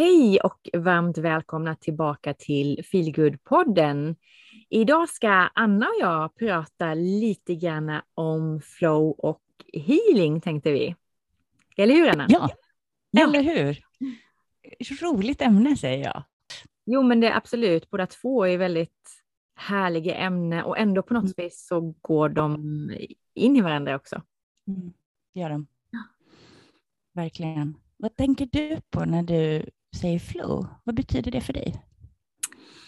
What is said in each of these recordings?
Hej och varmt välkomna tillbaka till Feelgood-podden. Idag ska Anna och jag prata lite grann om flow och healing tänkte vi. Eller hur Anna? Ja, eller hur? Roligt ämne säger jag. Jo men det är absolut, båda två är väldigt härliga ämnen och ändå på något mm. vis så går de in i varandra också. Mm, gör de. Ja. Verkligen. Vad tänker du på när du säger flow. Vad betyder det för dig?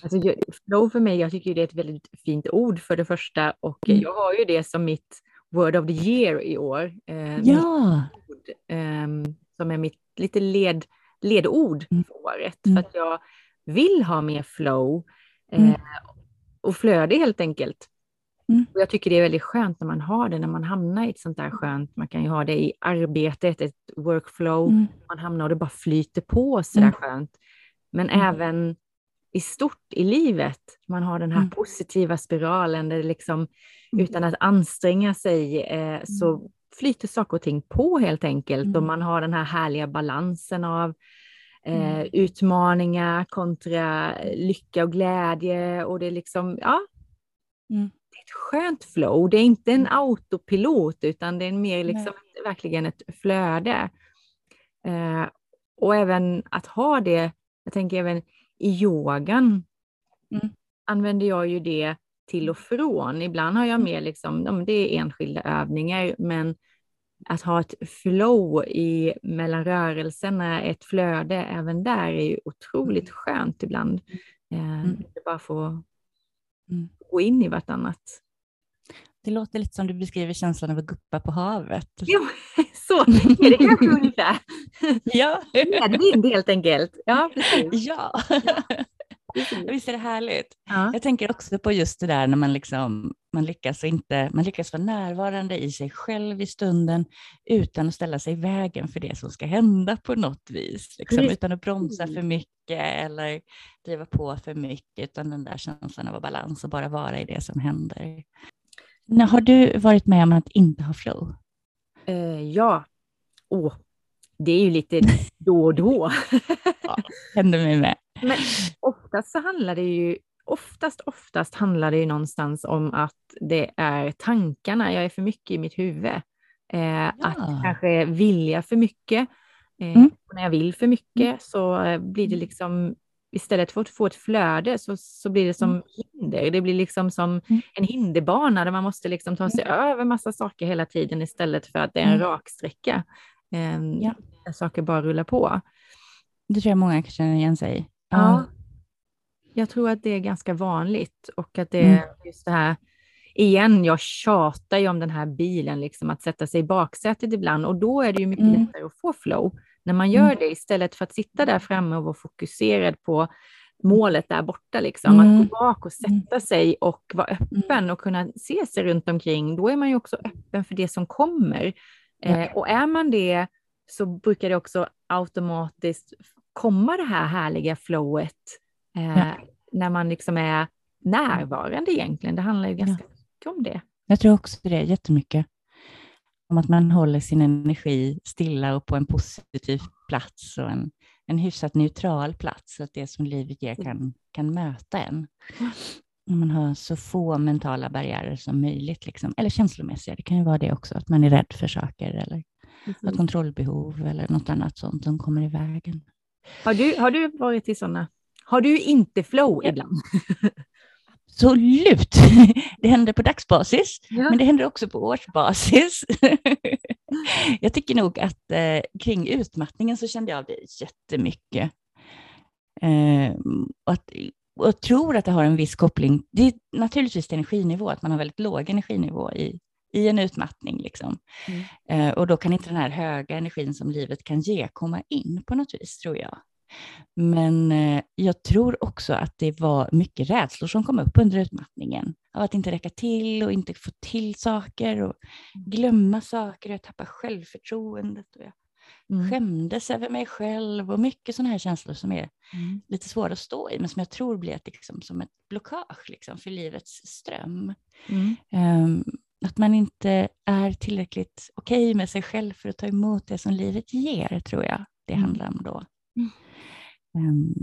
Alltså, flow för mig, jag tycker det är ett väldigt fint ord för det första och mm. jag har ju det som mitt word of the year i år. Eh, ja. Ord, eh, som är mitt lite led, ledord mm. för året. Mm. För att jag vill ha mer flow eh, mm. och flöde helt enkelt. Mm. Och jag tycker det är väldigt skönt när man har det, när man hamnar i ett sånt där skönt, man kan ju ha det i arbetet, ett workflow, mm. man hamnar och det bara flyter på sådär mm. skönt. Men mm. även i stort i livet, man har den här mm. positiva spiralen där det liksom mm. utan att anstränga sig eh, så flyter saker och ting på helt enkelt och man har den här härliga balansen av eh, utmaningar kontra lycka och glädje och det är liksom, ja, Mm ett skönt flow. Det är inte en mm. autopilot utan det är mer liksom verkligen ett flöde. Eh, och även att ha det, jag tänker även i yogan mm. använder jag ju det till och från. Ibland har jag mm. mer liksom, det är enskilda övningar, men att ha ett flow i mellan rörelserna, ett flöde även där är ju otroligt mm. skönt ibland. Eh, mm. Bara få mm. gå in i vartannat. Det låter lite som du beskriver känslan av att guppa på havet. Jo, så är det kanske ungefär. Ja. Medvind helt enkelt. Ja, precis. Ja. Visst är det härligt? Ja. Jag tänker också på just det där när man, liksom, man, lyckas inte, man lyckas vara närvarande i sig själv i stunden utan att ställa sig i vägen för det som ska hända på något vis. Liksom, utan att bromsa för mycket eller driva på för mycket, utan den där känslan av balans och bara vara i det som händer. När har du varit med om att inte ha flow? Uh, ja, oh, det är ju lite då och då. ja, händer mig med. Men oftast så handlar det ju, oftast, oftast handlar det ju någonstans om att det är tankarna, jag är för mycket i mitt huvud. Eh, ja. Att kanske vilja för mycket. Eh, mm. När jag vill för mycket mm. så eh, blir det liksom istället för att få ett flöde så, så blir det som mm. hinder. Det blir liksom som mm. en hinderbana där man måste liksom ta sig mm. över massa saker hela tiden istället för att det är en mm. raksträcka. Eh, ja. Där saker bara rullar på. Det tror jag många kan känna igen sig i. Ja. Jag tror att det är ganska vanligt och att det är mm. just det här igen, jag tjatar ju om den här bilen, liksom att sätta sig i baksätet ibland och då är det ju mycket mm. lättare att få flow. När man gör mm. det istället för att sitta där framme och vara fokuserad på målet där borta, liksom. Mm. att gå bak och mm. sätta sig och vara öppen och kunna se sig runt omkring, då är man ju också öppen för det som kommer. Eh, och är man det så brukar det också automatiskt komma det här härliga flowet eh, ja. när man liksom är närvarande egentligen. Det handlar ju ganska ja. mycket om det. Jag tror också det, jättemycket om att man håller sin energi stilla och på en positiv plats och en, en hyfsat neutral plats, så att det som livet ger kan, kan möta en. Om man har så få mentala barriärer som möjligt, liksom. eller känslomässiga, det kan ju vara det också, att man är rädd för saker eller har kontrollbehov eller något annat sånt som kommer i vägen. Har du, har du varit i sådana? Har du inte flow ja. ibland? Absolut. Det händer på dagsbasis, ja. men det händer också på årsbasis. Jag tycker nog att eh, kring utmattningen så kände jag av det jättemycket. Eh, och, att, och tror att det har en viss koppling. Det är naturligtvis till energinivå, att man har väldigt låg energinivå i, i en utmattning. Liksom. Mm. Eh, och då kan inte den här höga energin som livet kan ge komma in på något vis, tror jag. Men eh, jag tror också att det var mycket rädslor som kom upp under utmattningen. Av att inte räcka till och inte få till saker och glömma saker. Jag tappade självförtroendet och jag mm. skämdes över mig själv och mycket sådana här känslor som är mm. lite svåra att stå i, men som jag tror blir ett, liksom, som ett blockage liksom, för livets ström. Mm. Um, att man inte är tillräckligt okej okay med sig själv för att ta emot det som livet ger, tror jag det mm. handlar om då. Mm. Um,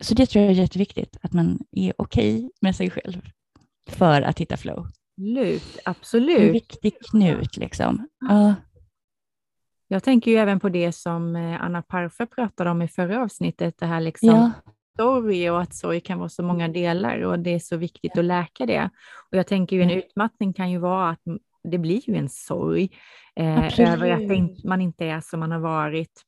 så det tror jag är jätteviktigt, att man är okej okay med sig själv för att hitta flow. Absolut, absolut. En viktig knut liksom. Ja. Jag tänker ju även på det som eh, Anna Parfa pratade om i förra avsnittet, det här liksom ja. Sorg och att sorg kan vara så många delar och det är så viktigt att läka det. Och jag tänker ju en utmattning kan ju vara att det blir ju en sorg eh, över att man inte är som man har varit.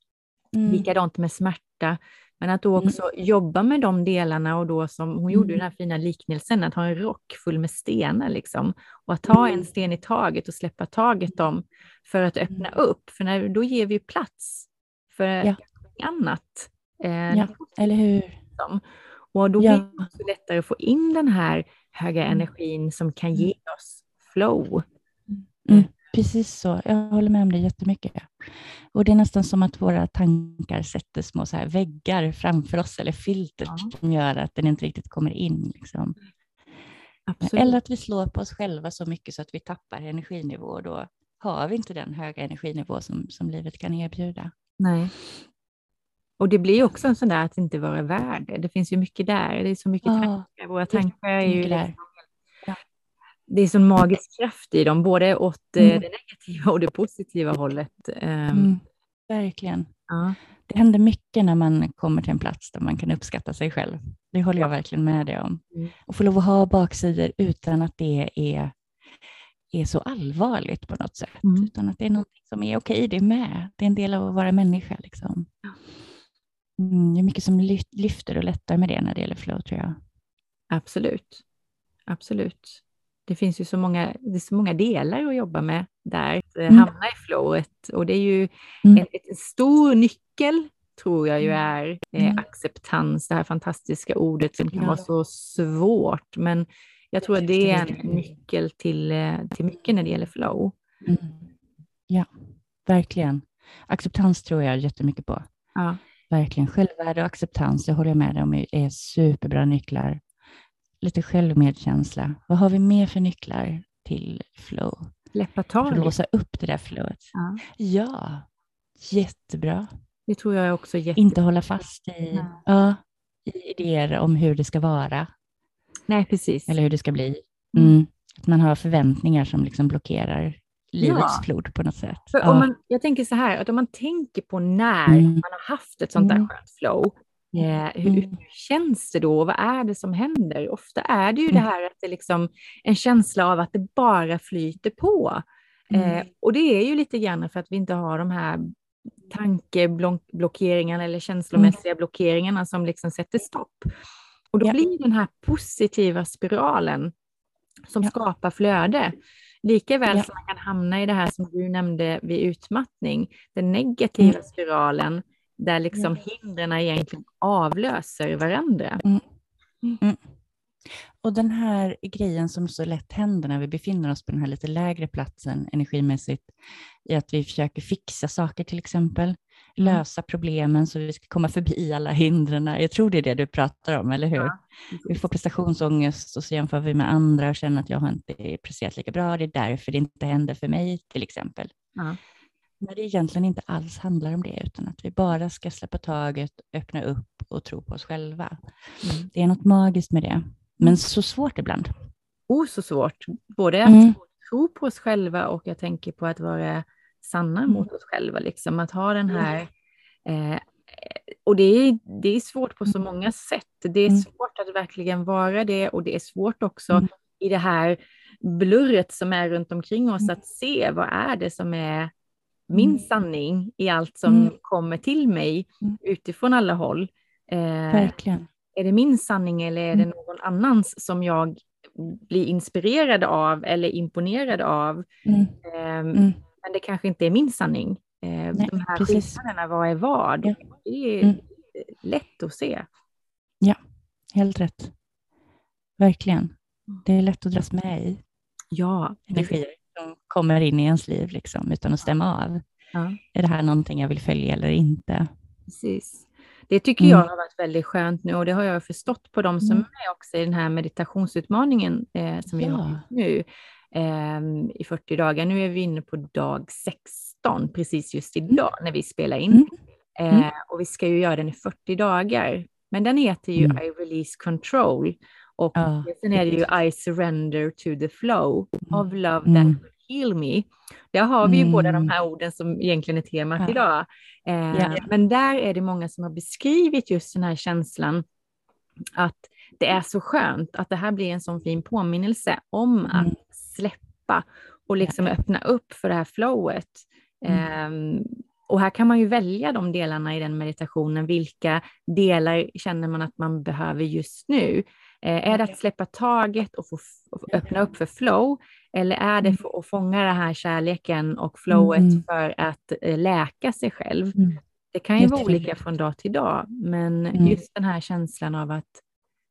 Mm. Likadant med smärta. Men att då mm. också mm. jobba med de delarna och då som hon mm. gjorde den här fina liknelsen, att ha en rock full med stenar liksom. Och att ta en mm. sten i taget och släppa taget om för att öppna mm. upp. För när, då ger vi plats för ja. annat. Eh, ja, eller hur. Liksom. Och då blir det också lättare att få in den här höga energin som kan ge oss flow. Mm. Precis så, jag håller med om det jättemycket. Och det är nästan som att våra tankar sätter små så här väggar framför oss, eller filter ja. som gör att den inte riktigt kommer in. Liksom. Eller att vi slår på oss själva så mycket så att vi tappar energinivå och då har vi inte den höga energinivå som, som livet kan erbjuda. Nej. Och det blir också en sån där att inte vara värd det. Finns ju mycket där. Det är så mycket ja, tankar. Våra tankar är ju liksom det är så magisk kraft i dem, både åt eh, mm. det negativa och det positiva hållet. Ehm, mm, verkligen. Ja. Det händer mycket när man kommer till en plats där man kan uppskatta sig själv. Det håller jag verkligen med dig om. Mm. Och få lov att ha baksidor utan att det är, är så allvarligt på något sätt. Mm. Utan att det är något som är okej, det är med. Det är en del av att vara människa. Liksom. Mm, det är mycket som lyfter och lättar med det när det gäller flow, tror jag. Absolut. Absolut det finns ju så många, det är så många delar att jobba med där, att mm. hamna i flowet. Och det är ju mm. en, en, stor nyckel, tror jag ju mm. är eh, mm. acceptans, det här fantastiska ordet som kan ja. vara så svårt. Men jag tror att det är en nyckel till, eh, till mycket när det gäller flow. Mm. Ja, verkligen. Acceptans tror jag jättemycket på. Ja. Verkligen. Självvärde och acceptans, det håller jag med dig om, är superbra nycklar lite självmedkänsla. Vad har vi mer för nycklar till flow? Släppa taget. Låsa upp det där flowet. Ja. ja, jättebra. Det tror jag också är jättebra. Inte hålla fast i, ja, i idéer om hur det ska vara. Nej, precis. Eller hur det ska bli. Mm. mm. Att man har förväntningar som liksom blockerar livets ja. flod på något sätt. För om man, jag tänker så här, att om man tänker på när mm. man har haft ett sånt där mm. skönt flow, Eh, hur, hur, mm. känns det då? Vad är det som händer? Ofta är det ju mm. det här att det liksom en känsla av att det bara flyter på. Eh, mm. och det är ju lite grann för att vi inte har de här tankeblockeringarna eller känslomässiga mm. blockeringarna som liksom sätter stopp. Och då ja. blir den här positiva spiralen som ja. skapar flöde. Likaväl ja. som man kan hamna i det här som du nämnde vid utmattning, den negativa mm. spiralen där liksom hindren egentligen avlöser varandra. Mm. Mm. Och den här grejen som så lätt händer när vi befinner oss på den här lite lägre platsen energimässigt, i att vi försöker fixa saker till exempel, mm. Lösa problemen så vi ska komma förbi alla hindren. Jag tror det är det du pratar om, eller hur? Ja. Vi får prestationsångest och så jämför vi med andra och känner att jag har inte presterat lika bra, det är därför det inte händer för mig till exempel. Ja. När det egentligen inte alls handlar om det, utan att vi bara ska släppa taget, öppna upp och tro på oss själva. Mm. Det är något magiskt med det, men så svårt ibland. Oh, så svårt. Både att mm. tro på oss själva och jag tänker på att vara sanna mm. mot oss själva, liksom att ha den här eh, och det är, det är svårt på så mm. många sätt. Det är mm. svårt att verkligen vara det och det är svårt också mm. i det här blurret som är runt omkring oss att se vad är det som är min mm. sanning i allt som mm. kommer till mig mm. utifrån alla håll. Eh, Verkligen. Är det min sanning eller är det mm. någon annans som jag blir inspirerad av eller imponerad av? Eh, men det kanske inte är min sanning. Eh, Nej, de här precis. skillnaderna, vad är vad? Ja. Det är lätt att se. Ja, helt rätt. Verkligen. Det är lätt att dras med i. Ja. Energier som kommer in i ens liv liksom, utan att stämma av. Ja. Är det här någonting jag vill följa eller inte? Precis. Det tycker jag mm. har varit väldigt skönt nu och det har jag förstått på de som mm. är också i den här meditationsutmaningen eh, som ja. vi har nu i 40 dagar. Nu är vi inne på dag 16, precis just idag mm. när vi spelar in. Mm. Mm. Eh, och vi ska ju göra den i 40 dagar. Men den heter ju mm. I release control. Och ja. sen är det ju I surrender to the flow of mm. love that mm. heal me. Där har vi ju mm. båda de här orden som egentligen är temat ja. idag. Eh, ja. Men där är det många som har beskrivit just den här känslan att det är så skönt att det här blir en sån fin påminnelse om mm. att släppa och liksom öppna upp för det här flowet. Mm. Eh, och här kan man ju välja de delarna i den meditationen. Vilka delar känner man att man behöver just nu? Eh, är det att släppa taget och få öppna upp för flow? Eller är det mm. för att fånga den här kärleken och flowet mm. för att eh, läka sig själv? Mm. Det kan ju vara olika från dag till dag, men mm. just den här känslan av att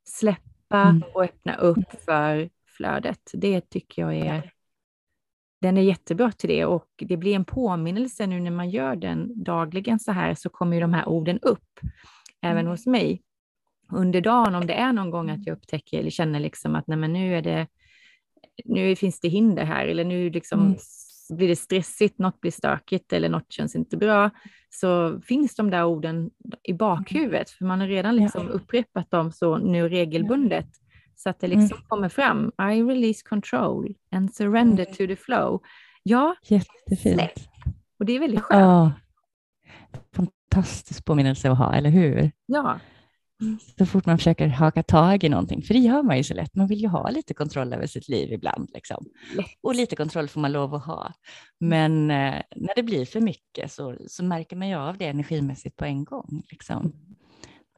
släppa mm. och öppna upp för flödet, det tycker jag är den är jättebra till det. Och det blir en påminnelse nu när man gör den dagligen så här så kommer ju de här orden upp även mm. hos mig. Under dagen om det är någon gång att jag upptäcker eller känner liksom att nej men nu är det nu finns det hinder här. Eller nu liksom mm. blir det stressigt, något blir stökigt eller något känns inte bra, så finns de där orden i bakhuvudet, för man har redan liksom ja. upprepat dem så nu regelbundet, så att det liksom mm. kommer fram. I release control and surrender mm. to the flow. Ja, Jättefint. Släpp. Och det är väldigt skönt. Ja. Fantastisk påminnelse att ha, eller hur? Ja. Så fort man försöker haka tag i någonting, för det gör man ju så lätt. Man vill ju ha lite kontroll över sitt liv ibland. Liksom. Och lite kontroll får man lov att ha. Men eh, när det blir för mycket så, så märker man ju av det energimässigt på en gång. Liksom.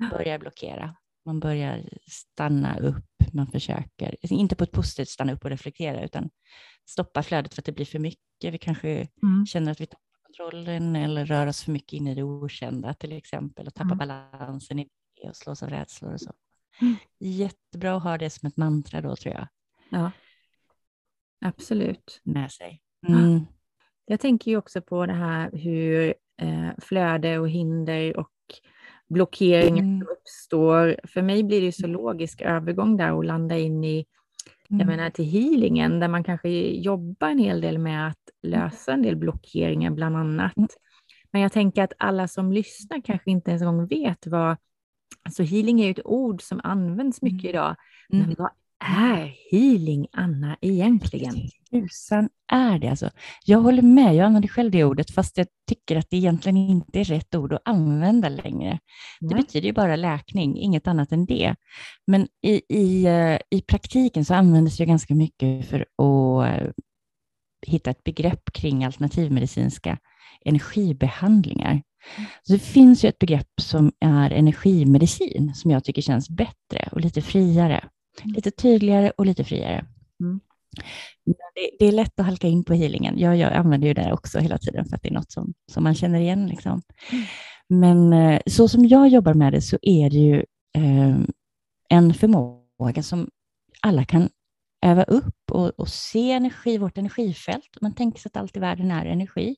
Man börjar blockera, man börjar stanna upp, man försöker, inte på ett positivt stanna upp och reflektera, utan stoppa flödet för att det blir för mycket. Vi kanske mm. känner att vi tappar kontrollen eller rör oss för mycket in i det okända till exempel och tappar mm. balansen i och slås av rädslor och så. Mm. Jättebra att ha det som ett mantra då tror jag. Ja, absolut. Med sig. Mm. Jag tänker ju också på det här hur eh, flöde och hinder och blockeringar mm. uppstår. För mig blir det så mm. logisk övergång där och landa in i jag mm. menar till healingen där man kanske jobbar en hel del med att lösa en del blockeringar bland annat. Mm. Men jag tänker att alla som lyssnar kanske inte ens en gång vet vad Alltså healing är ju ett ord som används mycket mm. idag. Men mm. vad är healing, Anna, egentligen? Tusan är det alltså. Jag håller med, jag använder själv det ordet, fast jag tycker att det egentligen inte är rätt ord att använda längre. Det betyder ju bara läkning, inget annat än det. Men i, i, eh, i praktiken så användes det ganska mycket för att hitta ett begrepp kring alternativmedicinska energibehandlingar. Så det finns ju ett begrepp som är energimedicin som jag tycker känns bättre och lite friare. Mm. Lite tydligare och lite friare. Mm. Det, det, är lätt att halka in på healingen. Jag, jag använder ju det också hela tiden för att det är något som, som man känner igen. Liksom. Mm. Men eh, så som jag jobbar med det så är det ju eh, en förmåga som alla kan öva upp och, och se energi, vårt energifält. Man tänker sig att allt i världen är energi.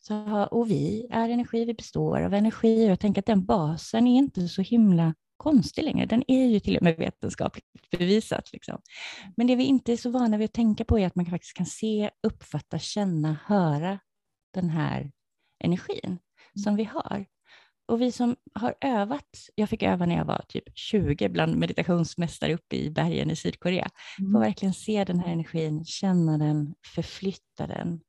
Så, och vi är energi, vi består av energi och jag tänker att den basen är inte så himla konstig längre. Den är ju till och med vetenskapligt bevisat. Liksom. Men det vi inte är så vana vid att tänka på är att man faktiskt kan se, uppfatta, känna, höra den här energin som vi har. Och vi som har övat, jag fick öva när jag var typ 20 bland meditationsmästare uppe i bergen i Sydkorea, mm. får verkligen se den här energin, känna den, förflytta den,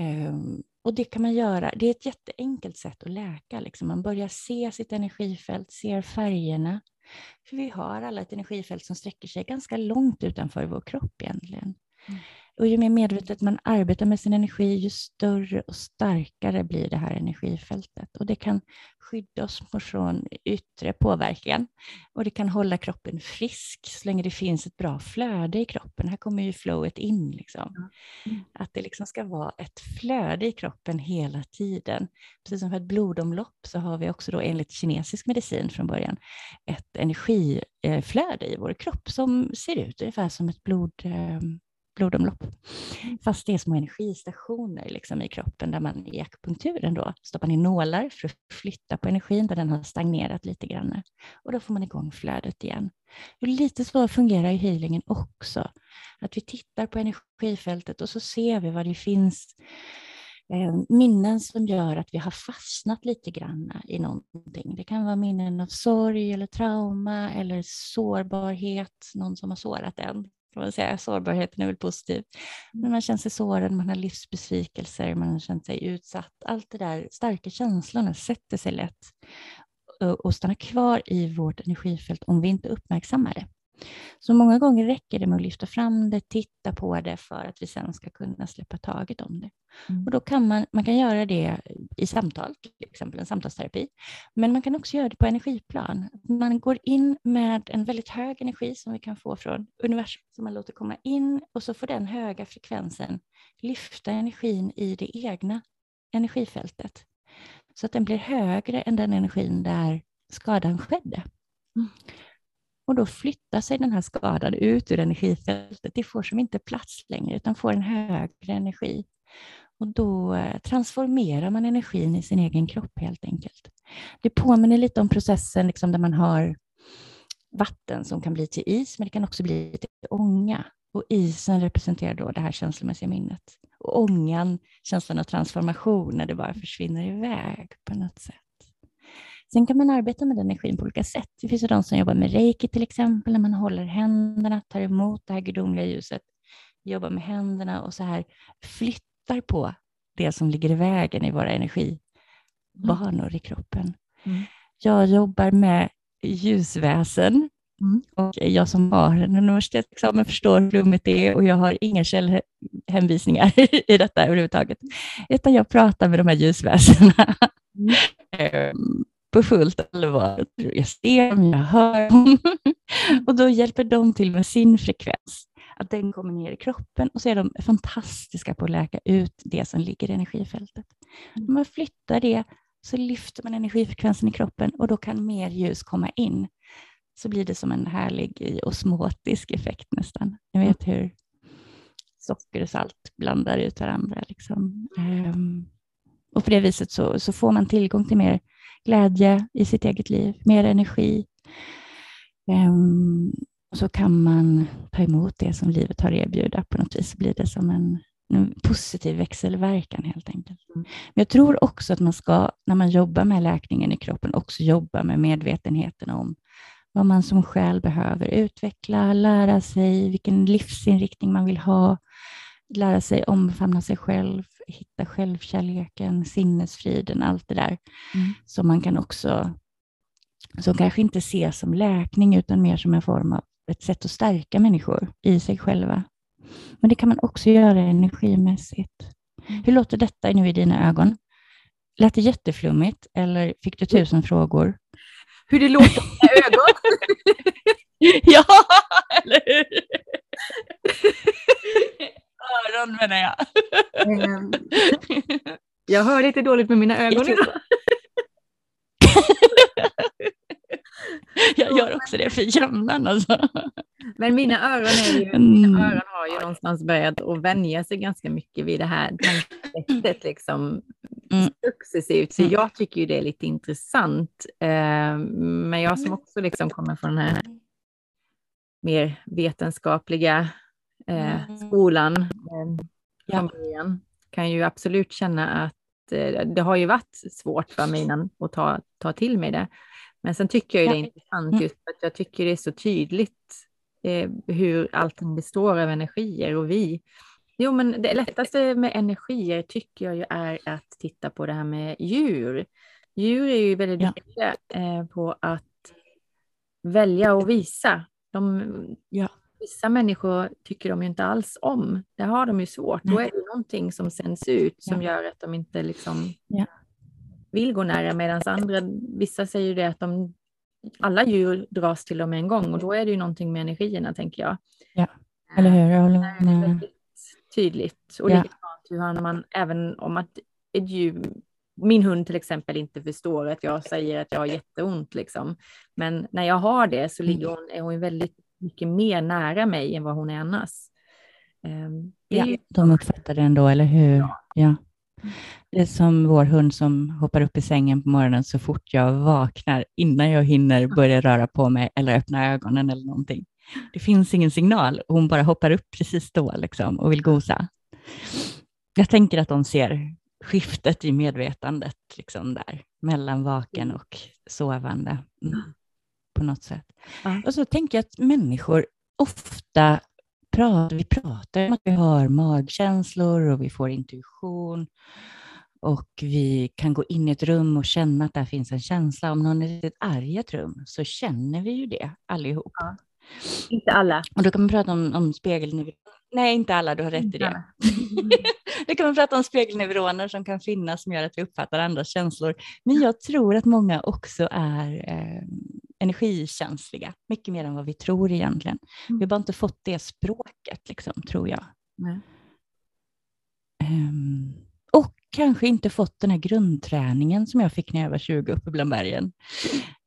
Um, och det kan man göra, det är ett jätteenkelt sätt att läka. Liksom. Man börjar se sitt energifält, ser färgerna. För vi har alla ett energifält som sträcker sig ganska långt utanför vår kropp egentligen. Mm. Och ju mer medvetet man arbetar med sin energi, ju större och starkare blir det här energifältet. Och det kan skydda oss från yttre påverkan. Och det kan hålla kroppen frisk så länge det finns ett bra flöde i kroppen. Här kommer ju flowet in. Liksom. Mm. Att det liksom ska vara ett flöde i kroppen hela tiden. Precis som för ett blodomlopp så har vi också då enligt kinesisk medicin från början ett energiflöde i vår kropp som ser ut ungefär som ett blod ehm, blodomlopp. Mm. Fast det är små energistationer liksom i kroppen där man i akupunkturen då stoppar ner nålar för att flytta på energin där den har stagnerat lite grann. Och då får man igång flödet igen. Och lite så fungerar ju healingen också. Att vi tittar på energifältet och så ser vi vad det finns eh, minnen som gör att vi har fastnat lite grann i någonting. Det kan vara minnen av sorg eller trauma eller sårbarhet, någon som har sårat en. Kan man säga. Sårbarheten är väl positiv. Men man känner sig sårad, man har livsbesvikelser, man har känt sig utsatt. Allt det där starka känslorna sätter sig lätt och stannar kvar i vårt energifält om vi inte uppmärksammar det. Så många gånger räcker det med att lyfta fram det, titta på det för att vi sen ska kunna släppa taget om det. Mm. Och då kan man, man kan göra det i samtal, till exempel en samtalsterapi, men man kan också göra det på energiplan. Man går in med en väldigt hög energi som vi kan få från universum, som man låter komma in och så får den höga frekvensen lyfta energin i det egna energifältet så att den blir högre än den energin där skadan skedde. Mm. Och då flyttar sig den här skadan ut ur energifältet. Det får som inte plats längre, utan får en högre energi. Och då eh, transformerar man energin i sin egen kropp helt enkelt. Det påminner lite om processen liksom där man har vatten som kan bli till is, men det kan också bli till ånga. Och isen representerar då det här känslomässiga minnet. Och ångan, känslan av transformation, när det bara försvinner iväg på något sätt. Sen kan man arbeta med den energin på olika sätt. Det finns ju de som jobbar med reiki till exempel, när man håller händerna, tar emot det här gudomliga ljuset, jobbar med händerna och så här flyttar på det som ligger i vägen i våra energibanor mm. i kroppen. Mm. Jag jobbar med ljusväsen Mm. Och jag som har en universitetsexamen förstår hur flummigt det är och jag har inga källhänvisningar i detta överhuvudtaget. Utan jag pratar med de här ljusväsena mm. Ehm, på fullt allvar. Jag ser dem, jag hör dem och då hjälper de till med sin frekvens. Att den kommer ner i kroppen och så är de fantastiska på att läka ut det som ligger i energifältet. När mm. man flyttar det så lyfter man energifrekvensen i kroppen och då kan mer ljus komma in så blir det som en härlig osmotisk effekt nästan. Ni vet hur socker och salt blandar ut varandra. Liksom. Um, och på det viset så, så, får man tillgång till mer glädje i sitt eget liv, mer energi. Um, så kan man ta emot det som livet har erbjuda. På något vis blir det som en, en positiv växelverkan helt enkelt. Mm. Men jag tror också att man ska, när man jobbar med läkningen i kroppen, också jobba med medvetenheten om vad man som själ behöver utveckla, lära sig vilken livsinriktning man vill ha, lära sig omfamna sig själv, hitta självkärleken, sinnesfriden, allt det där mm. som man kan också, som kanske inte ses som läkning utan mer som en form av ett sätt att stärka människor i sig själva. Men det kan man också göra energimässigt. Mm. Hur låter detta nu i dina ögon? Lät det jätteflummigt eller fick du tusen frågor? hur det låter med ögon. ja, eller hur? Öron menar jag. Ehm, jag hör lite dåligt med mina ögon idag. jag gör också det för jämnan alltså. Men mina öron, är ju, mina mm. öron har ju någonstans börjat att vänja sig ganska mycket vid det här tankesättet liksom mm. successivt. Så mm. jag tycker ju det är lite intressant. Eh, men jag som också liksom kommer från den här mer vetenskapliga eh, mm. skolan eh, början kan ju absolut känna att det har ju varit svårt för mig innan att ta, ta till mig det. Men sen tycker jag ju det är intressant just för att jag tycker det är så tydligt eh, hur allting består av energier och vi. Jo, men det lättaste med energier tycker jag ju är att titta på det här med djur. Djur är ju väldigt ja. duktiga eh, på att välja och visa. De, ja. Vissa människor tycker de ju inte alls om. Det har de ju svårt. Nej. Då är det någonting som sänds ut som ja. gör att de inte liksom ja. vill gå nära. Medan andra, vissa säger det att de alla djur dras till dem en gång och då är det ju någonting med energierna tänker jag. Ja, eller hur? Jag håller med. Det är väldigt tydligt. Och ja. likadant man även om att ett djur, min hund till exempel inte förstår att jag säger att jag har jätteont liksom. Men när jag har det så ligger mm. hon, är hon väldigt mycket mer nära mig än vad hon är annars. Um, ja, de uppfattar det ändå, eller hur? Ja. ja. Det är som vår hund som hoppar upp i sängen på morgonen så fort jag vaknar, innan jag hinner börja röra på mig eller öppna ögonen eller någonting. Det finns ingen signal, hon bara hoppar upp precis då liksom och vill gosa. Jag tänker att de ser skiftet i medvetandet liksom där, mellan vaken mm. och sovande mm, på något sätt. Ja. Och så tänker jag att människor ofta pratar, vi pratar om att vi har magkänslor och vi får intuition och vi kan gå in i ett rum och känna att där finns en känsla. Om någon är i ett arg ett rum så känner vi ju det allihop. Ja. Inte alla. Och då kan man prata om, om spegelneuroner. Nej, inte alla, du har rätt i det. då kan man prata om spegelneuroner som kan finnas som gör att vi uppfattar andras känslor. Men jag tror att många också är eh, energikänsliga, mycket mer än vad vi tror egentligen. Mm. Vi har bara inte fått det språket, liksom, tror jag. Um, och kanske inte fått den här grundträningen som jag fick när jag var 20 uppe bland bergen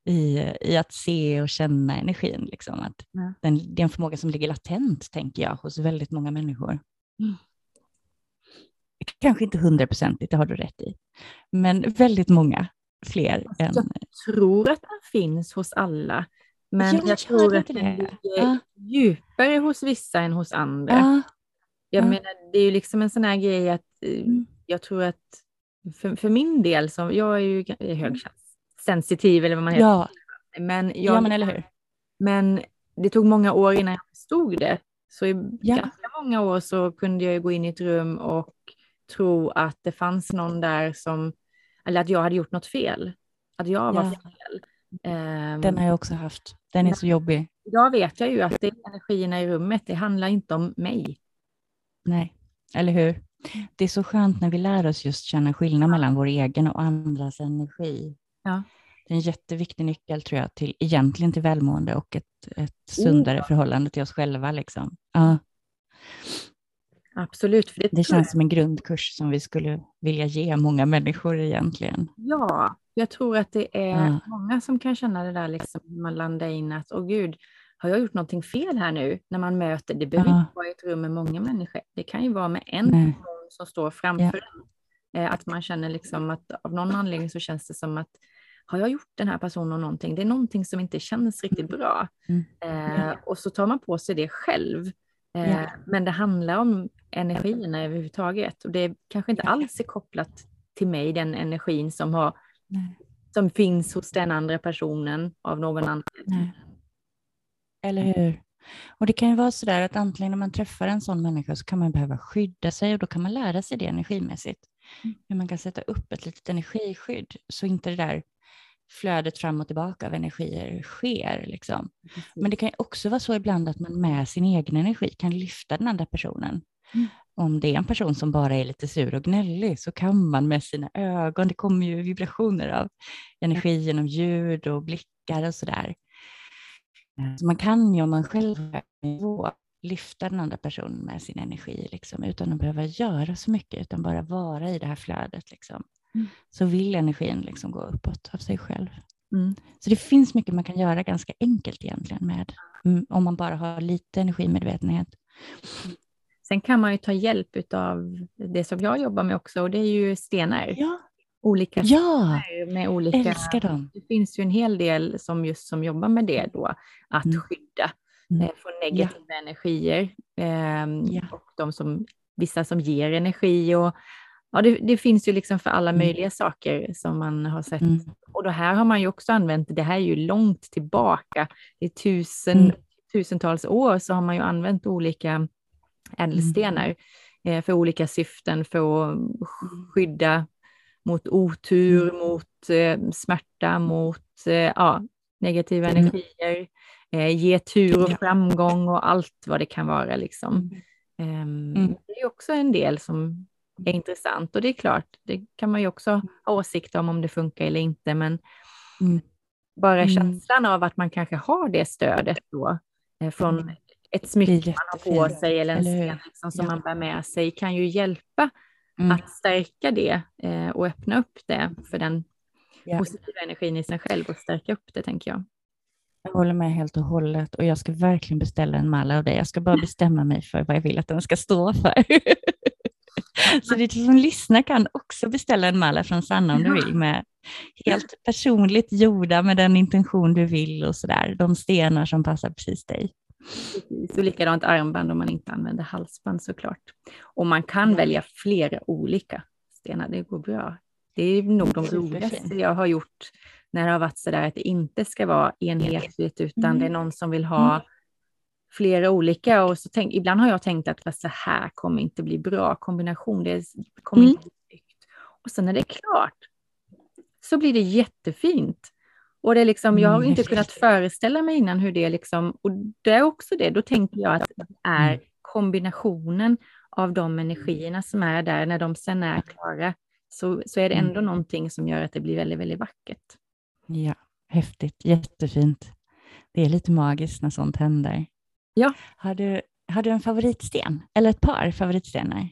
i, i att se och känna energin. Liksom. Att mm. den, det är en förmåga som ligger latent, tänker jag, hos väldigt många människor. Mm. Kanske inte hundraprocentigt, det har du rätt i, men väldigt många fler. Jag än... tror att den finns hos alla, men jag, jag tror att den ligger ja. djupare hos vissa än hos andra. Ja. Jag ja. menar, det är ju liksom en sån här grej att eh, mm. jag tror att för, för min del, som jag är ju högkänslig, sensitiv eller vad man heter. Ja, men, jag, ja, men eller hur. Men det tog många år innan jag förstod det. Så i ja. ganska många år så kunde jag gå in i ett rum och tro att det fanns någon där som, eller att jag hade gjort något fel. Att jag var ja. fel. Um, Den har jag också haft. Den är så jobbig. Idag vet jag ju att det är energierna i rummet, det handlar inte om mig. Nej, eller hur? Det är så skönt när vi lär oss just känna skillnad mellan vår egen och andras energi. Ja. Det är en jätteviktig nyckel tror jag, till, egentligen till välmående och ett, ett sundare oh. förhållande till oss själva. Liksom. Ja. Absolut. För det, det känns jag. som en grundkurs som vi skulle vilja ge många människor egentligen. Ja, jag tror att det är ja. många som kan känna det där liksom, man landar in att, åh gud, har jag gjort någonting fel här nu? När man möter, det behöver ja. inte vara i ett rum med många människor. Det kan ju vara med en Nej. person som står framför ja. en att man känner liksom att av någon anledning så känns det som att har jag gjort den här personen någonting? Det är någonting som inte känns riktigt bra. Mm. Eh, och så tar man på sig det själv. Eh, ja. Men det handlar om energierna överhuvudtaget. Och det kanske inte alls är kopplat till mig, den energin som, har, som finns hos den andra personen av någon anledning. Eller hur? Och det kan ju vara så där att antingen när man träffar en sån människa så kan man behöva skydda sig och då kan man lära sig det energimässigt. Hur man kan sätta upp ett litet energiskydd så inte det där flödet fram och tillbaka av energier sker. Liksom. Men det kan också vara så ibland att man med sin egen energi kan lyfta den andra personen. Mm. Om det är en person som bara är lite sur och gnällig så kan man med sina ögon, det kommer ju vibrationer av energi genom ljud och blickar och sådär. Så man kan ju om man själv är nivå lyfta den andra personen med sin energi liksom, utan att behöva göra så mycket, utan bara vara i det här flödet. Liksom. Mm. Så vill energin liksom gå uppåt av sig själv. Mm. Så det finns mycket man kan göra ganska enkelt egentligen med, mm, om man bara har lite energimedvetenhet. Sen kan man ju ta hjälp av det som jag jobbar med också, och det är ju stenar. Ja. Olika ja, med olika... älskar dem. Det finns ju en hel del som just som jobbar med det då, att mm. skydda mm. Eh, från negativa ja. energier. Eh, ja. Och de som, vissa som ger energi. Och, ja, det, det finns ju liksom för alla mm. möjliga saker som man har sett. Mm. Och det här har man ju också använt, det här är ju långt tillbaka, i tusen, mm. tusentals år så har man ju använt olika ädelstenar mm. eh, för olika syften, för att skydda mot otur, mot eh, smärta, mot eh, ja, negativa energier eh, ge tur och framgång och allt vad det kan vara. Liksom. Um, mm. Det är också en del som är intressant och det är klart, det kan man ju också ha åsikter om om det funkar eller inte, men mm. bara mm. känslan av att man kanske har det stödet då eh, från mm. ett smycke man har på sig eller en scen liksom, som ja. man bär med sig kan ju hjälpa mm. att stärka det eh, och öppna upp det för den ja. positiva energin i sig själv och stärka upp det tänker jag. Jag håller med helt och hållet och jag ska verkligen beställa en mall av dig. Jag ska bara bestämma mig för vad jag vill att den ska stå för. Så du som lyssnar kan också beställa en malla från Sanna om du vill med helt personligt gjorda med den intention du vill och sådär. De stenar som passar precis dig. Precis, och likadant armband om man inte använder halsband såklart. Och man kan välja flera olika stenar, det går bra. Det är nog de roligaste jag har gjort när det har varit så där att det inte ska vara enhetligt utan mm. det är någon som vill ha mm. flera olika och så tänk, ibland har jag tänkt att fast så här kommer inte bli bra kombination, det kommer mm. inte bli snyggt. Och sen när det är klart så blir det jättefint. Och det är liksom, jag har mm, inte kunnat föreställa mig innan hur det är liksom, och det är också det, då tänker jag att det är mm. kombinationen av de energierna som är där när de sen är klara, så, så är det ändå mm. någonting som gör att det blir väldigt, väldigt vackert. Ja, häftigt, jättefint. Det är lite magiskt när sånt händer. Ja. Har du, har du en favoritsten eller ett par favoritstenar?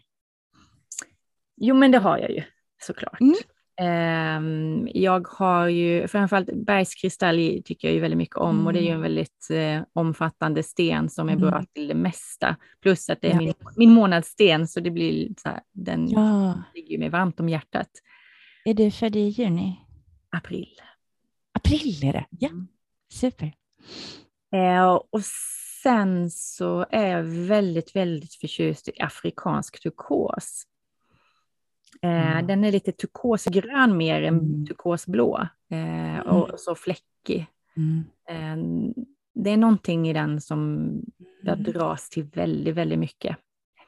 Jo, men det har jag ju såklart. Mm. Ehm, jag har ju framförallt bergskristall tycker jag ju väldigt mycket om mm. och det är ju en mm. väldigt eh, omfattande sten som är bra mm. till det mesta. Plus att det är ja. min, min månadssten så det blir så här, den ja. ligger mig varmt om hjärtat. Är du född i juni? April. April är det, ja. Mm. Super. Eh, och sen så är jag väldigt, väldigt förtjust i afrikansk turkos. Eh, mm. Den är lite turkosgrön mer än mm. turkosblå eh, mm. och så fläckig. Mm. Eh, det är någonting i den som jag mm. dras till väldigt, väldigt mycket.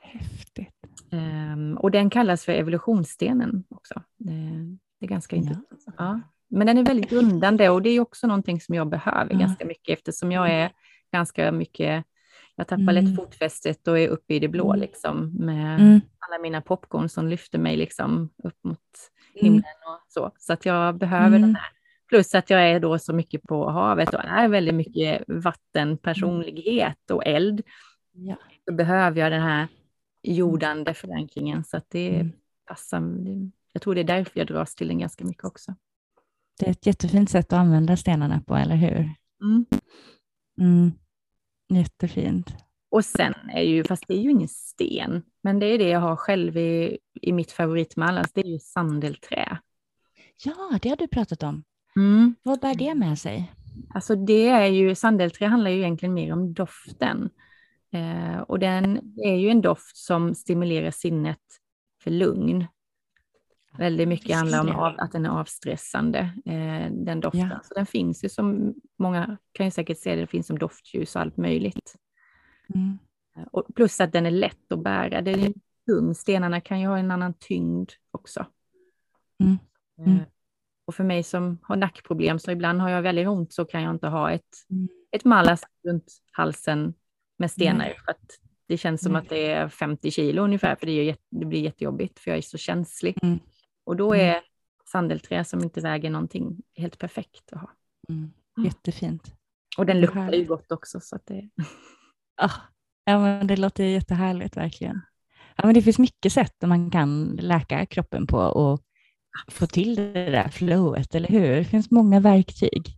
Häftigt. Um, och den kallas för evolutionsstenen också. Det, det är ganska ja. intressant. Ja. Men den är väldigt grundande och det är också någonting som jag behöver ja. ganska mycket eftersom jag är ganska mycket jag tappar mm. lätt fotfästet och är uppe i det blå mm. liksom med mm. alla mina popcorn som lyfter mig liksom upp mot mm. himlen och så. Så att jag behöver mm. den här. Plus att jag är då så mycket på havet och är väldigt mycket vattenpersonlighet och eld. Ja. Då behöver jag den här jordande förankringen så att det mm. passar. Jag tror det är därför jag dras till den ganska mycket också. Det är ett jättefint sätt att använda stenarna på, eller hur? Mm. Mm. Jättefint. Och sen är ju, fast det är ju ingen sten, men det är det jag har själv i, i mitt favoritmall, alltså det är ju sandelträ. Ja, det har du pratat om. Mm. Vad bär det med sig? Alltså det är ju, sandelträ handlar ju egentligen mer om doften. Eh, och den är ju en doft som stimulerar sinnet för lugn. Väldigt mycket handlar om av, att den är avstressande, eh, den doften. Ja. Så den finns ju som, många kan ju säkert se det, det finns som doftljus och allt möjligt. Mm. Och plus att den är lätt att bära. Den är tung, stenarna kan ju ha en annan tyngd också. Mm. Mm. Eh, och för mig som har nackproblem, så ibland har jag väldigt ont, så kan jag inte ha ett, mm. ett mallas runt halsen med stenar. För att det känns som att det är 50 kilo ungefär, för det, är det blir jättejobbigt, för jag är så känslig. Mm. Och då är mm. sandelträ som inte väger någonting helt perfekt att ha. Mm. Jättefint. Och den luktar ju gott också. Så att det... ah, ja, men det låter jättehärligt verkligen. Ja, men det finns mycket sätt man kan läka kroppen på och få till det där flowet, eller hur? Det finns många verktyg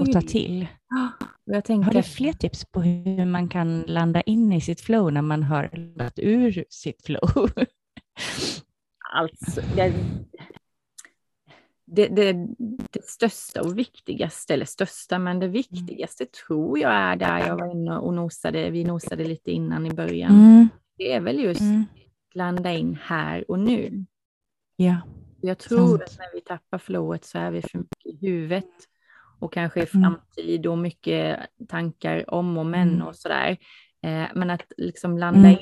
att ta till. Tänker... Har du fler tips på hur man kan landa in i sitt flow när man har landat ur sitt flow? Alltså, det, det, det, det, största och viktigaste, eller största, men det viktigaste tror jag är där jag var inne och nosade, vi nosade lite innan i början. Mm. Det är väl just mm. landa in här och nu. Ja. Jag tror Sant. att när vi tappar flowet så är vi för mycket i huvudet och kanske i mm. framtid och mycket tankar om och men mm. och sådär. Eh, men att liksom landa mm. in,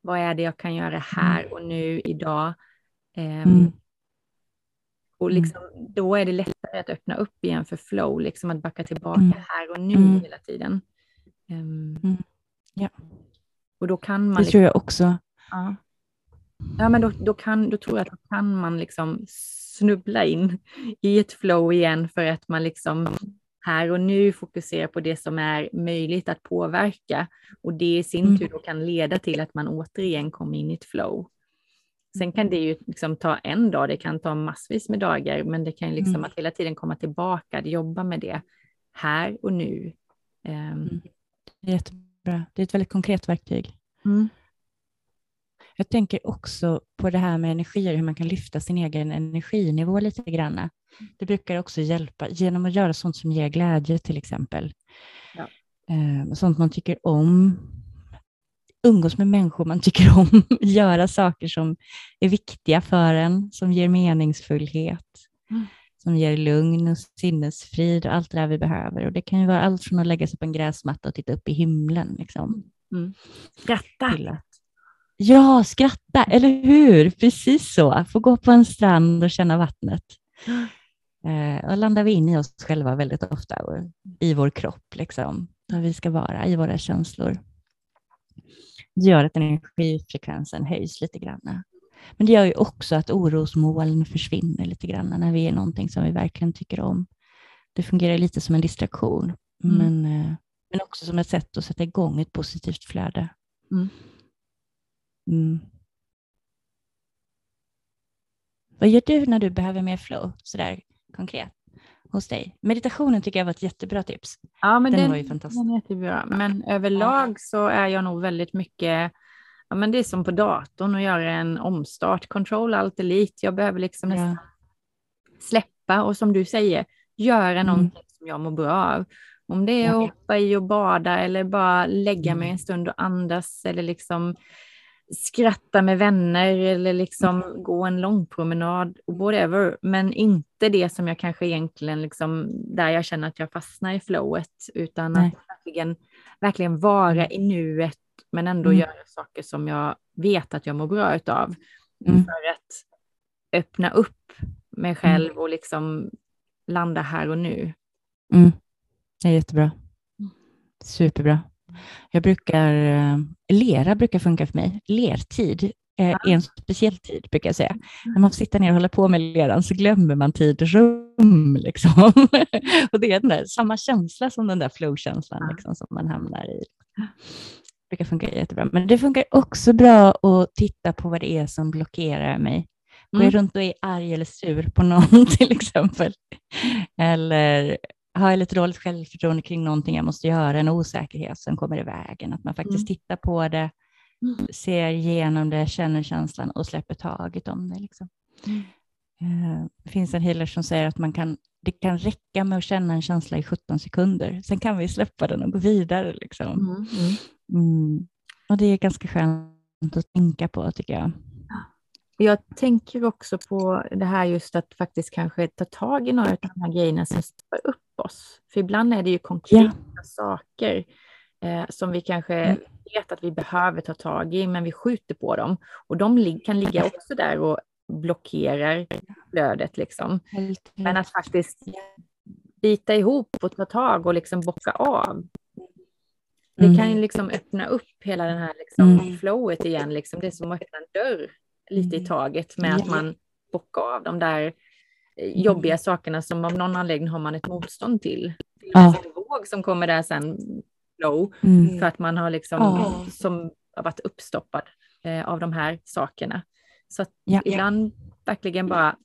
vad är det jag kan göra här och nu idag? Eh, mm. Och liksom, då är det lättare att öppna upp igen för flow, liksom att backa tillbaka mm. här och nu mm. hela tiden. Um, ja. Och då kan man... Det liksom, tror jag också. Ja, ja men då, då, kan, då tror jag att då kan man liksom snubbla in i ett flow igen för att man liksom här och nu fokuserar på det som är möjligt att påverka och det i sin mm. tur då kan leda till att man återigen kommer in i ett flow. Sen kan det ju liksom ta en dag, det kan ta massvis med dagar, men det kan liksom mm. att hela tiden komma tillbaka, att jobba med det här och nu. Um. Mm. Det är jättebra. Det är ett väldigt konkret verktyg. Mm. Jag tänker också på det här med energier, hur man kan lyfta sin egen energinivå lite grann. Det brukar också hjälpa genom att göra sånt som ger glädje till exempel. Ja. Eh, sånt man tycker om. Umgås med människor man tycker om, göra saker som är viktiga för en, som ger meningsfullhet, mm. som ger lugn och sinnesfrid och allt det där vi behöver. Och det kan ju vara allt från att lägga sig på en gräsmatta och titta upp i himlen. Liksom. Mm. Skratta. Ja, skratta, eller hur? Precis så. Få gå på en strand och känna vattnet. Eh, och landar vi in i oss själva väldigt ofta, och i vår kropp, liksom, där vi ska vara, i våra känslor. Det gör att energifrekvensen höjs lite grann. Men det gör ju också att orosmoln försvinner lite grann när vi är någonting som vi verkligen tycker om. Det fungerar lite som en distraktion, mm. men, eh, men också som ett sätt att sätta igång ett positivt flöde. Mm. Mm. Vad gör du när du behöver mer flow, sådär konkret, hos dig? Meditationen tycker jag var ett jättebra tips. Ja, men den, den var ju fantastisk. Den är jättebra. Men överlag så är jag nog väldigt mycket, ja men det är som på datorn att göra en omstart, control allt elite. Jag behöver liksom ja. släppa och som du säger, göra mm. någonting som jag mår bra av. Om det är att hoppa i och bada eller bara lägga mig mm. en stund och andas eller liksom skratta med vänner eller liksom mm. gå en lång promenad, whatever, men inte det som jag kanske egentligen liksom, där jag känner att jag fastnar i flowet, utan Nej. att verkligen, verkligen vara i nuet, men ändå mm. göra saker som jag vet att jag mår bra utav. Mm. För att öppna upp mig mm. själv och liksom landa här och nu. Mm. Det är jättebra. Mm. Superbra. Jag brukar, eh, lera brukar funka för mig. Lertid är en speciell tid, brukar jag säga. Mm. När man får sitta ner och hålla på med leran så glömmer man tid och rum. Liksom. och det är den där, samma känsla som den där flow-känslan liksom, som man hamnar i. Det brukar funka jättebra. Men det funkar också bra att titta på vad det är som blockerar mig. Går jag mm. runt och är arg eller sur på någon till exempel? Eller har jag lite dåligt självförtroende kring någonting jag måste göra, en osäkerhet som kommer i vägen, att man faktiskt mm. tittar på det, mm. ser igenom det, känner känslan och släpper taget om det. Liksom. Mm. Uh, det finns en healer som säger att man kan, det kan räcka med att känna en känsla i 17 sekunder, sen kan vi släppa den och gå vidare. Liksom. Mm, mm. Mm. Och det är ganska skönt att tänka på tycker jag. Jag tänker också på det här just att faktiskt kanske ta tag i några av de här grejerna som stoppar upp oss. För ibland är det ju konkreta ja. saker eh, som vi kanske mm. vet att vi behöver ta tag i, men vi skjuter på dem. Och de kan ligga också där och blockerar flödet. Liksom. Men att faktiskt bita ihop och ta tag och liksom bocka av. Det kan ju mm. liksom öppna upp hela den här liksom mm. flowet igen. Liksom. Det är som att öppna en dörr lite i mm. taget med att man bockar av de där eh, jobbiga sakerna som av någon anledning har man ett motstånd till. Ja. En våg som kommer där sen, flow, mm. för att man har liksom, ja. som har varit uppstoppad eh, av de här sakerna. Så att ja. ibland verkligen bara,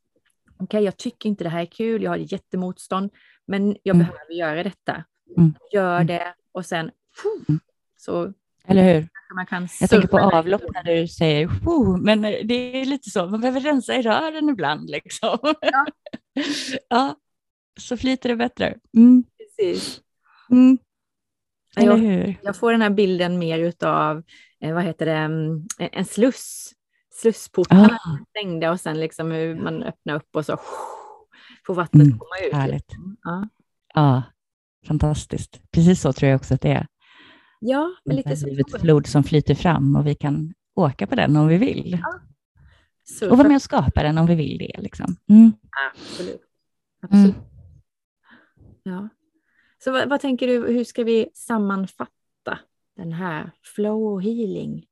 okej okay, jag tycker inte det här är kul, jag har jättemotstånd, men jag mm. behöver göra detta. Mm. Gör mm. det och sen, pff, så eller hur? Man kan jag tänker på avlopp när du säger Woo! men det är lite så, man behöver rensa i rören ibland. Liksom. Ja. ja, så flyter det bättre. Mm. Precis. Mm. Eller jag, hur? Jag får den här bilden mer av, eh, vad heter det, mm, en sluss. Slussportarna ah. stängda och sen liksom hur man öppnar upp och så får vattnet mm. komma ut. Härligt. Ja. ja, fantastiskt. Precis så tror jag också att det är. Ja, men lite så. Livets flod som flyter fram och vi kan åka på den om vi vill. Ja. Och vara med och skapa den om vi vill det. Liksom. Mm. Absolut. Absolut. Mm. Ja. Så vad, vad, tänker du, hur ska vi sammanfatta den här flow och healing?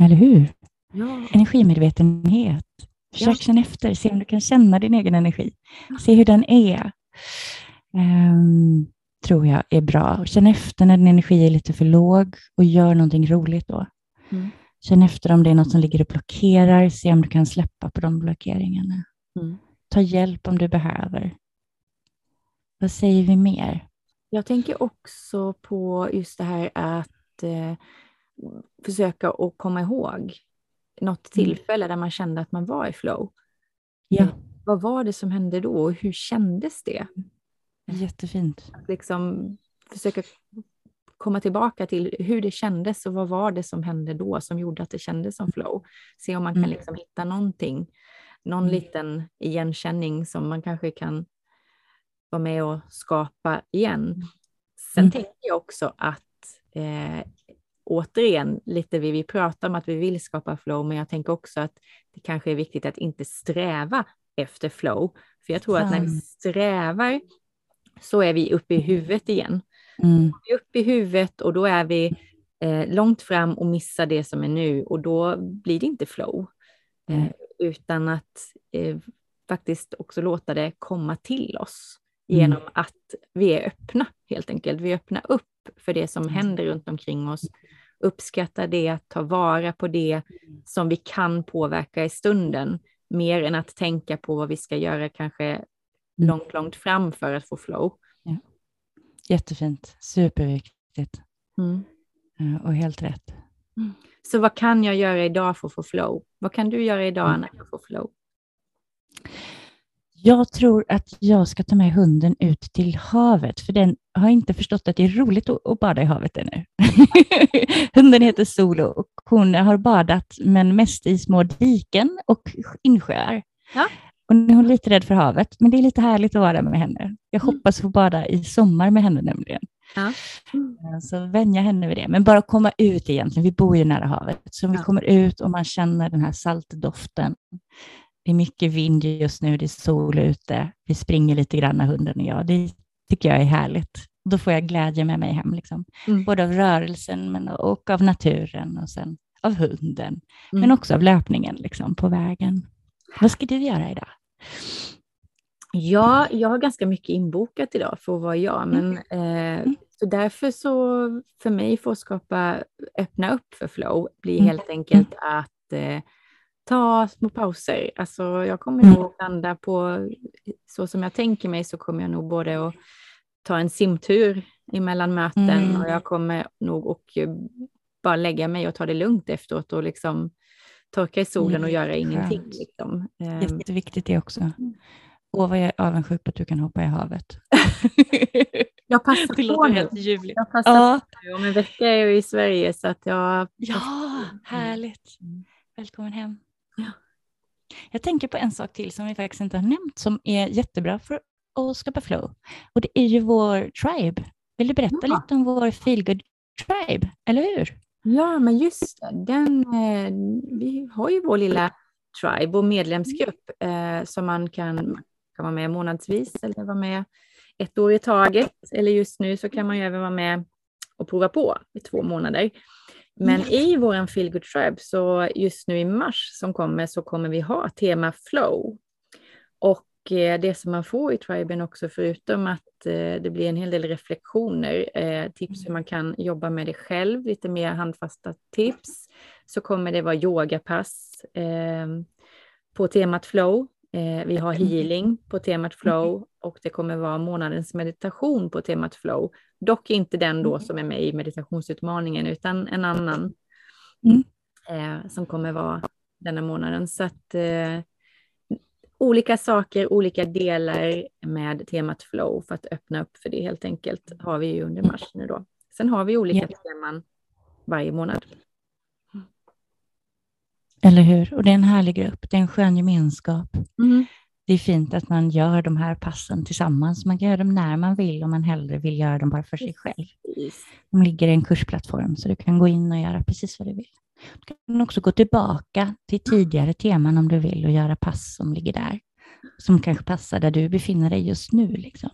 Eller hur? Ja. Energimedvetenhet. Försök ja. känna efter, se om du kan känna din egen energi. Se hur den är. Um, tror jag är bra. Känn efter när din energi är lite för låg och gör någonting roligt då. Mm. Känn efter om det är något som ligger och blockerar. Se om du kan släppa på de blockeringarna. Mm. Ta hjälp om du behöver. Vad säger vi mer? Jag tänker också på just det här att eh, försöka att komma ihåg något mm. tillfälle där man kände att man var i flow. Ja. Vad var det som hände då och hur kändes det? Jättefint. Att liksom försöka komma tillbaka till hur det kändes och vad var det som hände då som gjorde att det kändes som flow. Se om man kan mm. liksom hitta någonting, någon mm. liten igenkänning som man kanske kan vara med och skapa igen. Mm. Sen mm. tänker jag också att eh, återigen, lite vi, vi pratar om att vi vill skapa flow, men jag tänker också att det kanske är viktigt att inte sträva efter flow. För jag tror att när vi strävar så är vi uppe i huvudet igen. Mm. Vi är uppe i huvudet och då är vi eh, långt fram och missar det som är nu och då blir det inte flow. Eh, utan att eh, faktiskt också låta det komma till oss genom mm. att vi är öppna helt enkelt. Vi öppnar upp för det som mm. händer runt omkring oss, uppskattar det, tar vara på det som vi kan påverka i stunden, mer än att tänka på vad vi ska göra kanske mm. Långt, långt fram för att få flow. Ja. Jättefint, superviktigt. Mm. Och helt rätt. Mm. Så vad kan jag göra idag för att få flow? Vad kan du göra idag mm. Anna för att få flow? Jag tror att jag ska ta med hunden ut till havet, för den har inte förstått att det är roligt att bada i havet ännu. hunden heter Solo och hon har badat, men mest i små diken och insjöar. Ja. Och nu är hon lite rädd för havet, men det är lite härligt att vara med henne. Jag mm. hoppas få bada i sommar med henne nämligen. Ja. Mm. Så vänja henne vid det, men bara komma ut egentligen. Vi bor ju nära havet, så vi kommer ut och man känner den här saltdoften det är mycket vind just nu, det är sol ute, vi springer lite grann, hunden och jag. Det tycker jag är härligt. Då får jag glädje med mig hem, liksom. Mm. både av rörelsen men, och av naturen och sen av hunden, mm. men också av löpningen liksom, på vägen. Vad ska du göra idag? Ja, jag har ganska mycket inbokat idag för att vara jag, mm. men eh, mm. så därför så för mig för att skapa, öppna upp för flow blir mm. helt enkelt att eh, ta små pauser. Alltså jag kommer mm. nog landa på, så som jag tänker mig så kommer jag nog både att ta en simtur emellan möten mm. och jag kommer nog och bara lägga mig och ta det lugnt efteråt och liksom torka i solen och göra ingenting. Liksom. Ehm. Jätteviktigt det också. Mm. Åh, vad jag är avundsjuk på att du kan hoppa i havet. jag passar det låter helt ljuvligt. Jag passar ja. på Om en vecka är jag i Sverige så att jag... Ja, härligt. Mm. Välkommen hem. Ja. Jag tänker på en sak till som vi faktiskt inte har nämnt som är jättebra för att skapa flow. Och det är ju vår tribe. Vill du berätta ja. lite om vår feelgood tribe, eller hur? Ja, men just det. Den, eh, vi har ju vår lilla tribe och medlemsgrupp eh, som man kan, kan vara med månadsvis eller vara med ett år i taget. Eller just nu så kan man ju även vara med och prova på i två månader. Men mm. i vår Feel Good Tribe, så just nu i mars som kommer, så kommer vi ha tema flow. Och det som man får i triben också, förutom att eh, det blir en hel del reflektioner, eh, tips hur man kan jobba med det själv, lite mer handfasta tips, så kommer det vara yogapass på temat flow. Vi har mm. healing på temat flow mm. och det kommer vara månadens meditation på temat flow. Dock inte den då mm. som är med i meditationsutmaningen, utan en annan mm. eh, som kommer vara denna månaden. Så att eh, olika saker, olika delar med temat flow för att öppna upp för det helt enkelt har vi ju under mars nu då. Sen har vi olika ja. teman varje månad. Eller hur? Och det är en härlig grupp, det är en skön gemenskap. Mm det är fint att man gör de här passen tillsammans. Man kan göra dem när man vill om man hellre vill göra dem bara för sig själv. De ligger i en kursplattform så du kan gå in och göra precis vad du vill. Du kan också gå tillbaka till tidigare teman om du vill och göra pass som ligger där. Som kanske passar där du befinner dig just nu. Liksom.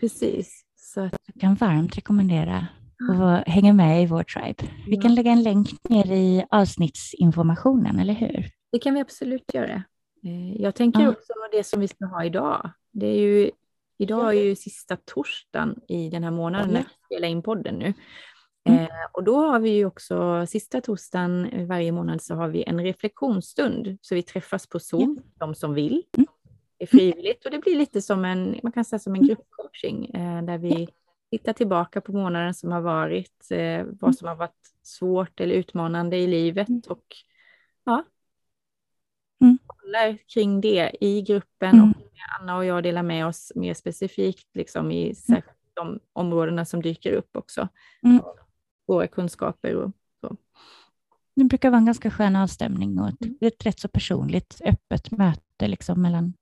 Precis. Så. Jag kan varmt rekommendera att hänga med i vår tribe. Vi kan lägga en länk ner i avsnittsinformationen, eller hur? Det kan vi absolut göra. Eh, jag tänker ja. också det som vi ska ha idag. Det är ju, idag är ju sista torsdagen i den här månaden när vi spelar in podden nu. Mm. Eh, och då har vi ju också sista torsdagen varje månad så har vi en reflektionsstund. Så vi träffas på Zoom, mm. de som vill. Mm. Det är frivilligt och det blir lite som en, man kan säga som en mm. gruppcoaching eh, där vi tittar tillbaka på månaden som har varit, eh, vad som har varit svårt eller utmanande i livet och ja, mm. håller kring det i gruppen mm. och Anna och jag delar med oss mer specifikt liksom i mm. de områdena som dyker upp också. Mm. Våra kunskaper och så. Det brukar vara en ganska skön avstämning och ett, mm. ett rätt så personligt, öppet möte liksom mellan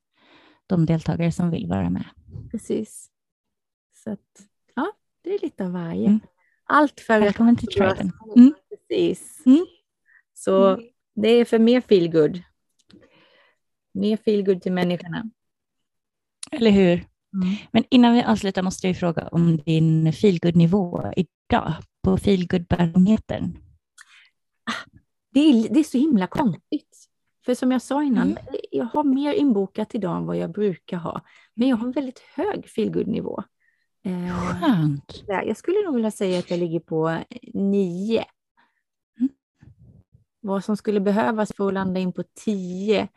de deltagare som vill vara med. Precis. Så att, ja, det är lite av varje. Mm. Allt för Välkommen till traden. Mm. Precis. Mm. Så det är för mer feelgood. Mer feelgood till människorna. Eller hur? Mm. Men innan vi avslutar måste jag fråga om din feelgood-nivå idag på feelgood-barometern. Det är, det är så himla konstigt. För som jag sa innan, mm. jag har mer inbokat idag än vad jag brukar ha. Men jag har en väldigt hög feelgood-nivå. Eh, Skönt. Jag skulle nog vilja säga att jag ligger på nio. Mm. Vad som skulle behövas för att landa in på tio.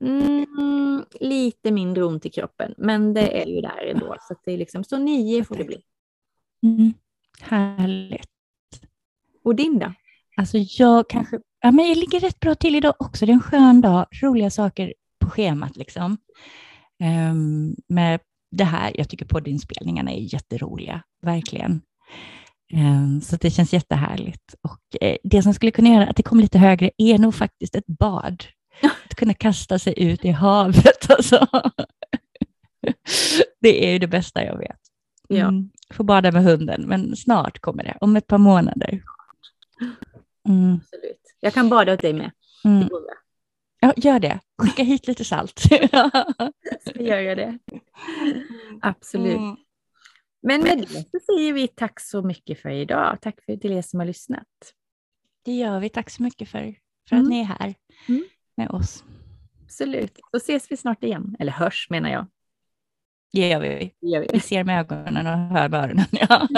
Mm, lite mindre ont i kroppen, men det är ju där ändå. Så, det är liksom, så nio får det bli. Mm. Härligt. Och din då? Alltså jag kanske, ja men jag ligger rätt bra till idag också. Det är en skön dag, roliga saker på schemat liksom. Um, med det här, jag tycker poddinspelningarna är jätteroliga, verkligen. Um, så det känns jättehärligt. Och uh, det som skulle kunna göra att det kommer lite högre är nog faktiskt ett bad. Att kunna kasta sig ut i havet. Alltså. det är ju det bästa jag vet. Mm. Får bada med hunden, men snart kommer det, om ett par månader. Mm. Absolut. Jag kan bada åt dig med. Mm. Ja, gör det. Skicka hit lite salt. så gör jag det. Absolut. Mm. Men med det så säger vi tack så mycket för idag. Tack för, till er som har lyssnat. Det gör vi. Tack så mycket för, för mm. att ni är här mm. med oss. Absolut. Då ses vi snart igen. Eller hörs menar jag. Det gör vi. Det gör vi. vi ser med ögonen och hör med öronen. Ja.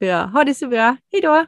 bra. Ha det så bra. Hej då!